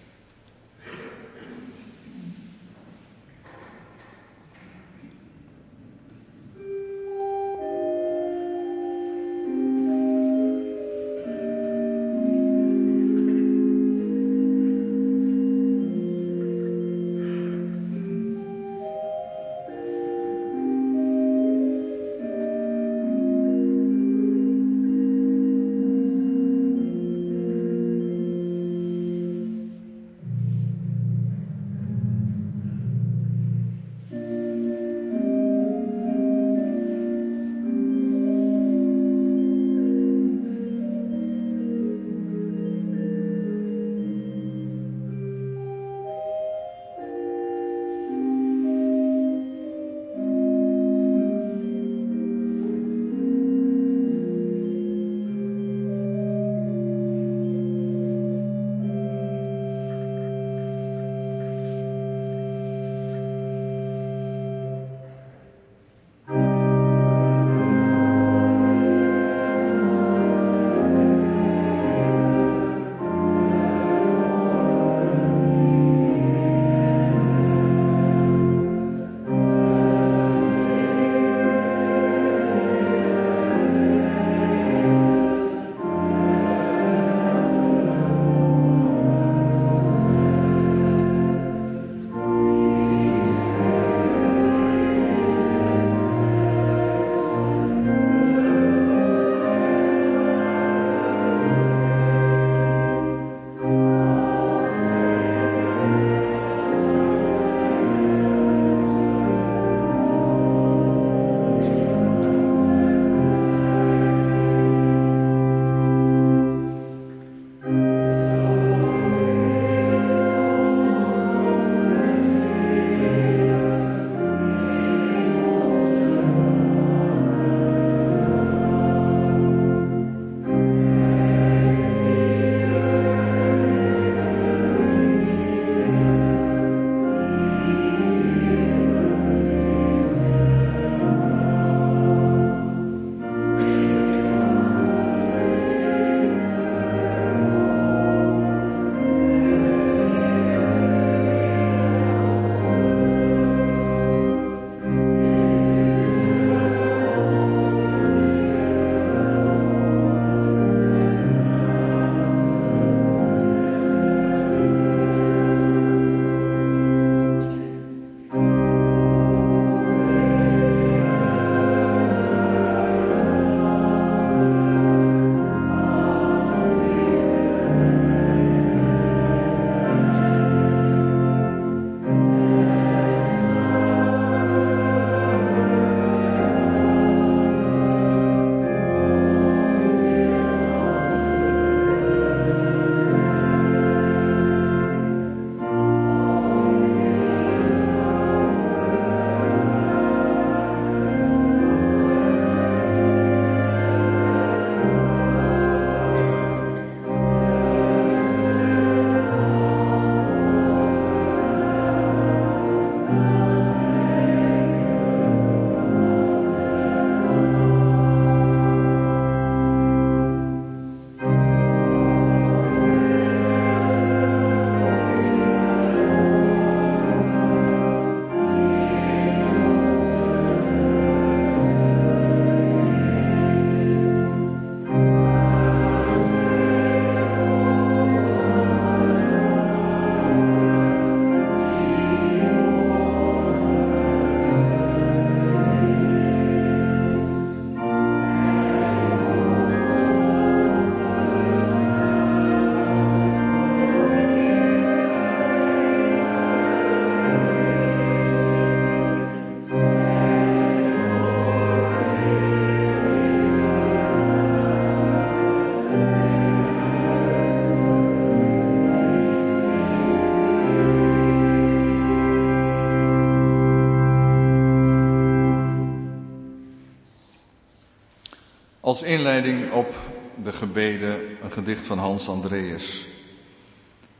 Als inleiding op de gebeden een gedicht van Hans Andreas.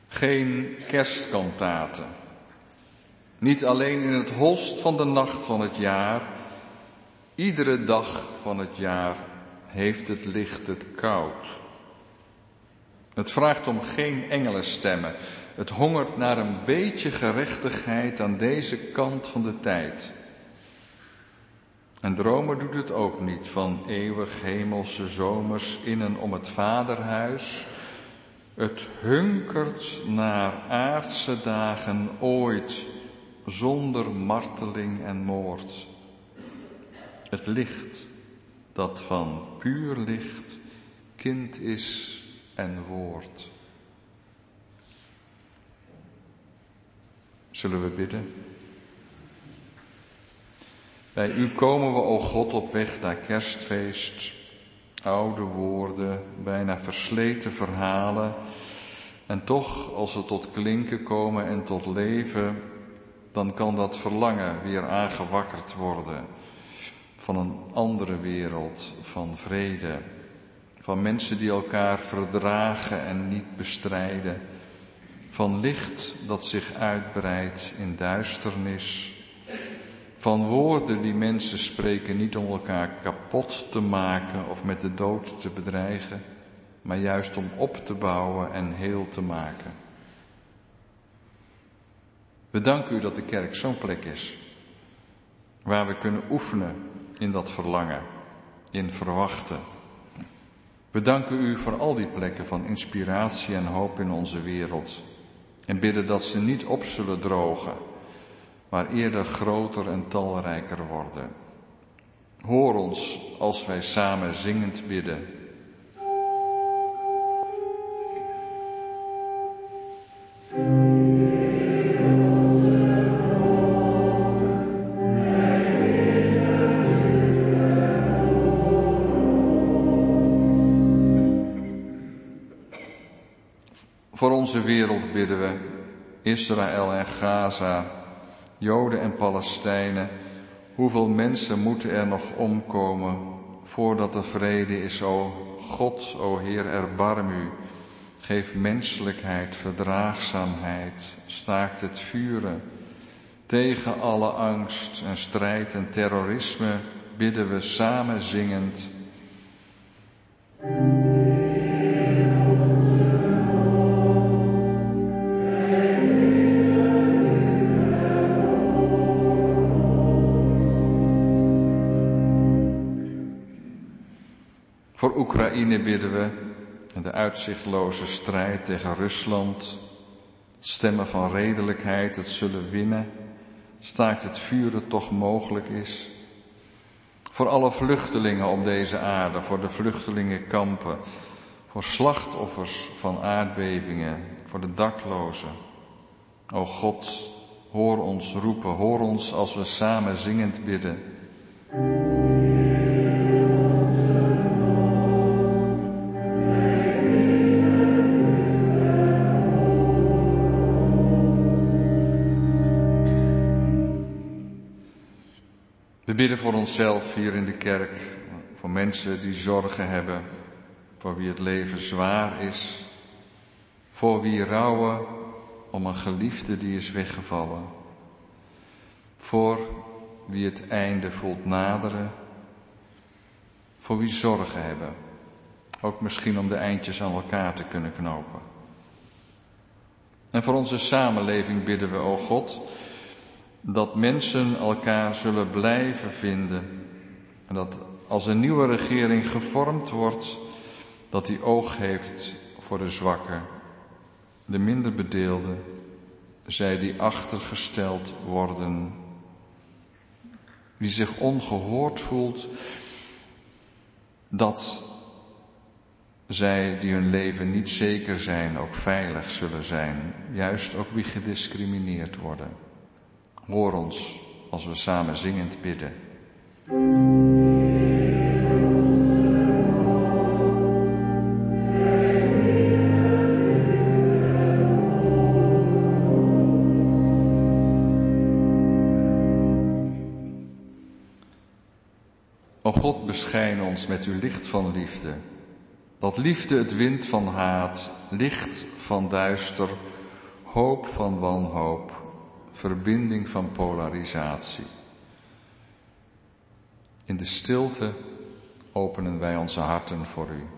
Geen kerstkantaten. Niet alleen in het holst van de nacht van het jaar, iedere dag van het jaar heeft het licht het koud. Het vraagt om geen engelenstemmen. Het hongert naar een beetje gerechtigheid aan deze kant van de tijd. En dromen doet het ook niet van eeuwig hemelse zomers in en om het vaderhuis. Het hunkert naar aardse dagen ooit zonder marteling en moord. Het licht dat van puur licht kind is en woord. Zullen we bidden? Bij u komen we, o God, op weg naar kerstfeest. Oude woorden, bijna versleten verhalen. En toch, als ze tot klinken komen en tot leven, dan kan dat verlangen weer aangewakkerd worden. Van een andere wereld, van vrede. Van mensen die elkaar verdragen en niet bestrijden. Van licht dat zich uitbreidt in duisternis van woorden die mensen spreken niet om elkaar kapot te maken of met de dood te bedreigen, maar juist om op te bouwen en heel te maken. We danken u dat de kerk zo'n plek is waar we kunnen oefenen in dat verlangen, in verwachten. We danken u voor al die plekken van inspiratie en hoop in onze wereld en bidden dat ze niet op zullen drogen maar eerder groter en talrijker worden. Hoor ons als wij samen zingend bidden. Voor onze wereld bidden we, Israël en Gaza, Joden en Palestijnen, hoeveel mensen moeten er nog omkomen voordat er vrede is, o God, o Heer, erbarm u. Geef menselijkheid, verdraagzaamheid, staakt het vuren. Tegen alle angst en strijd en terrorisme bidden we samen zingend. Oekraïne bidden we en de uitzichtloze strijd tegen Rusland, stemmen van redelijkheid, het zullen winnen, staakt het vuren toch mogelijk is. Voor alle vluchtelingen op deze aarde, voor de vluchtelingenkampen, voor slachtoffers van aardbevingen, voor de daklozen. O God, hoor ons roepen, hoor ons als we samen zingend bidden. Bidden voor onszelf hier in de kerk, voor mensen die zorgen hebben, voor wie het leven zwaar is, voor wie rouwen om een geliefde die is weggevallen, voor wie het einde voelt naderen, voor wie zorgen hebben, ook misschien om de eindjes aan elkaar te kunnen knopen. En voor onze samenleving bidden we, o God, dat mensen elkaar zullen blijven vinden. En dat als een nieuwe regering gevormd wordt, dat die oog heeft voor de zwakken, de minder bedeelden, zij die achtergesteld worden. Wie zich ongehoord voelt, dat zij die hun leven niet zeker zijn, ook veilig zullen zijn. Juist ook wie gediscrimineerd worden. Hoor ons als we samen zingend bidden. O God, beschijn ons met uw licht van liefde. Dat liefde het wind van haat, licht van duister, hoop van wanhoop, verbinding van polarisatie. In de stilte openen wij onze harten voor u.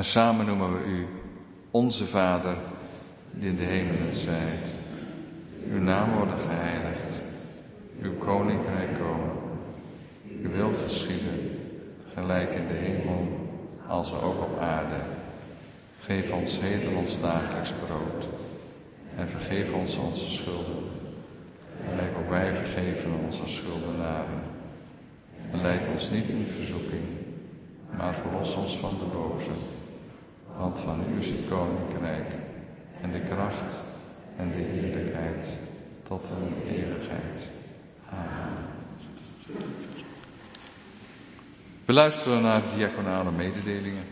En samen noemen we u onze Vader, die in de hemelen zijt. Uw naam worden geheiligd, uw koninkrijk komen, uw wil geschieden, gelijk in de hemel als ook op aarde. Geef ons heden ons dagelijks brood en vergeef ons onze schulden, gelijk ook wij vergeven onze schuldenaren. En leid ons niet in verzoeking, maar verlos ons van de boze. Want van u is het koninkrijk en de kracht en de heerlijkheid tot een eeuwigheid. Amen. We luisteren naar diaconale mededelingen.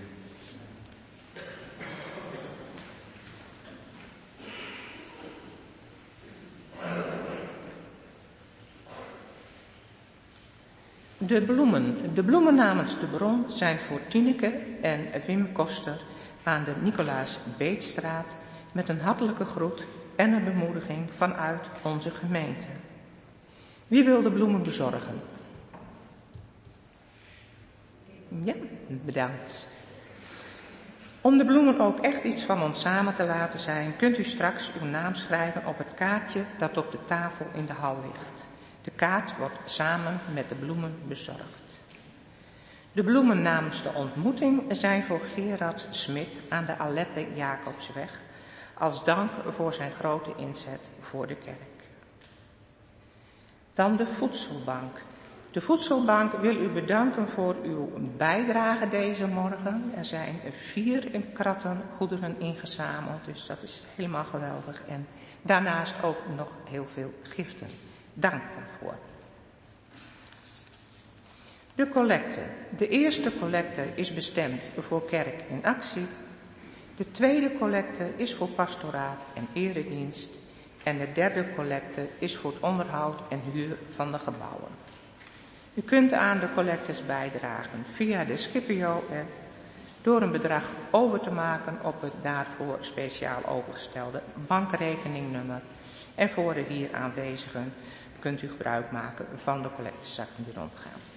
De bloemen. De bloemen namens de bron zijn voor Tineke en Wim Koster aan de Nicolaas Beetstraat met een hartelijke groet en een bemoediging vanuit onze gemeente. Wie wil de bloemen bezorgen? Ja, bedankt. Om de bloemen ook echt iets van ons samen te laten zijn, kunt u straks uw naam schrijven op het kaartje dat op de tafel in de hal ligt. De kaart wordt samen met de bloemen bezorgd. De bloemen namens de ontmoeting zijn voor Gerard Smit aan de Alette Jacobsweg als dank voor zijn grote inzet voor de kerk. Dan de voedselbank. De voedselbank wil u bedanken voor uw bijdrage deze morgen. Er zijn vier kratten goederen ingezameld, dus dat is helemaal geweldig. En daarnaast ook nog heel veel giften. Dank daarvoor. De collecte. De eerste collecte is bestemd voor kerk in actie. De tweede collecte is voor pastoraat en eredienst. En de derde collecte is voor het onderhoud en huur van de gebouwen. U kunt aan de collectes bijdragen via de Scipio-app door een bedrag over te maken op het daarvoor speciaal overgestelde bankrekeningnummer. En voor de hier aanwezigen kunt u gebruik maken van de collectezakken die rondgaan.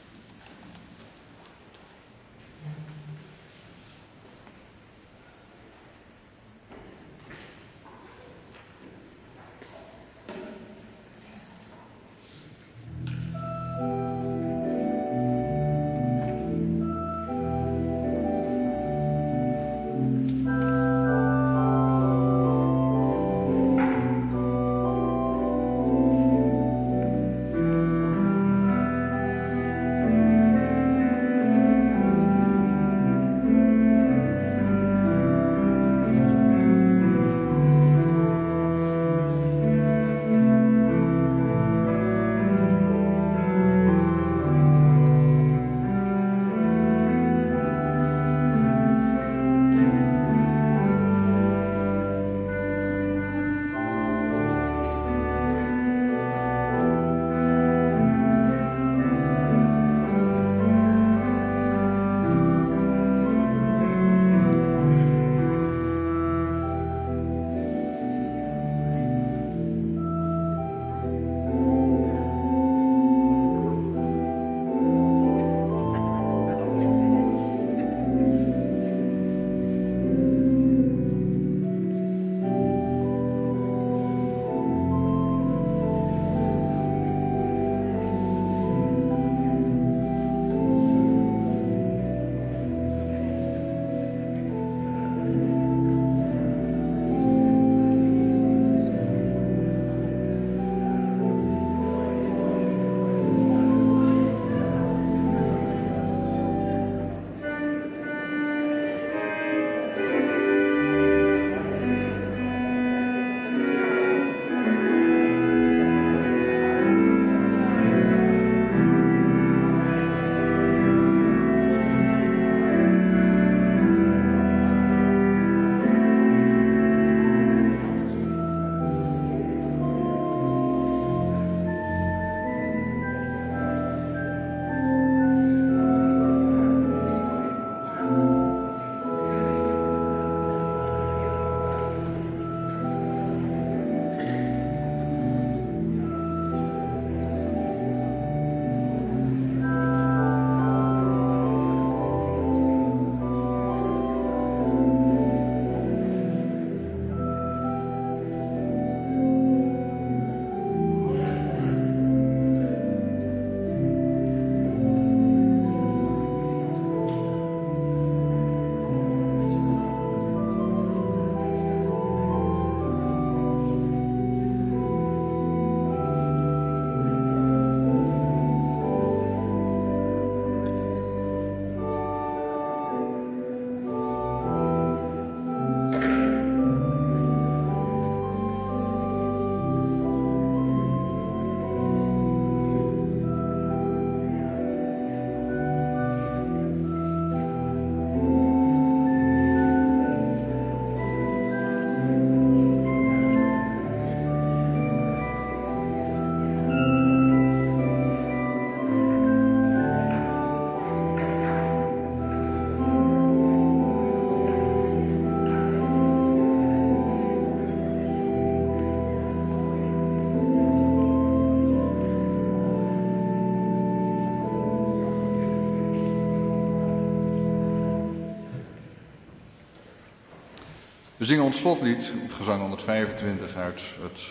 Zingen ons slotlied, gezang 125 uit het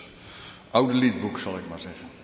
oude liedboek, zal ik maar zeggen.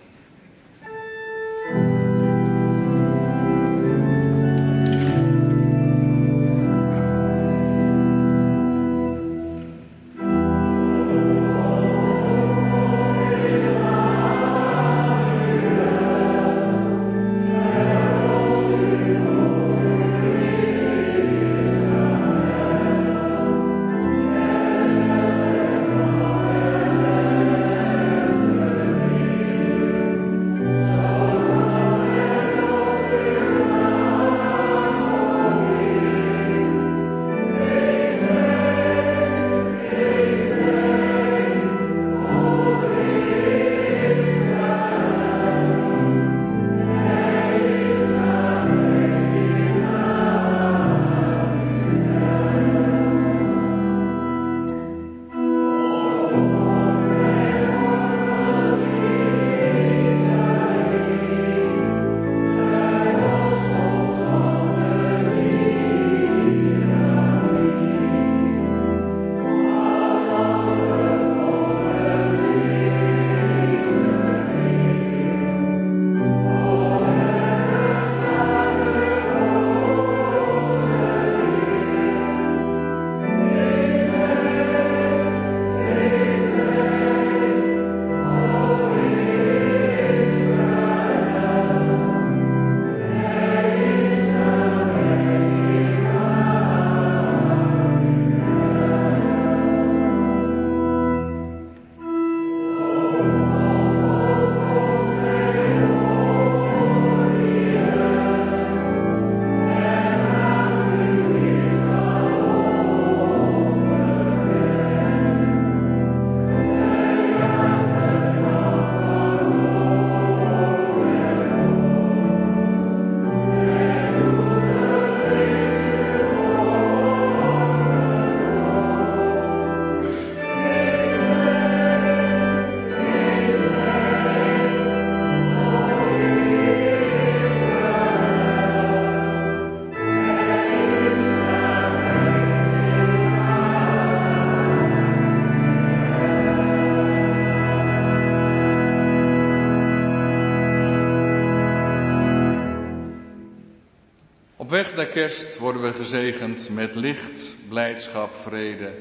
Weg naar kerst worden we gezegend met licht, blijdschap, vrede.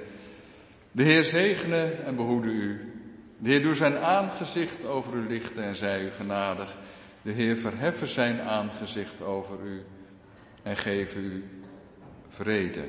De Heer zegene en behoede u. De Heer doe zijn aangezicht over u lichten en zij u genadig. De Heer verheffen zijn aangezicht over u en geven u vrede.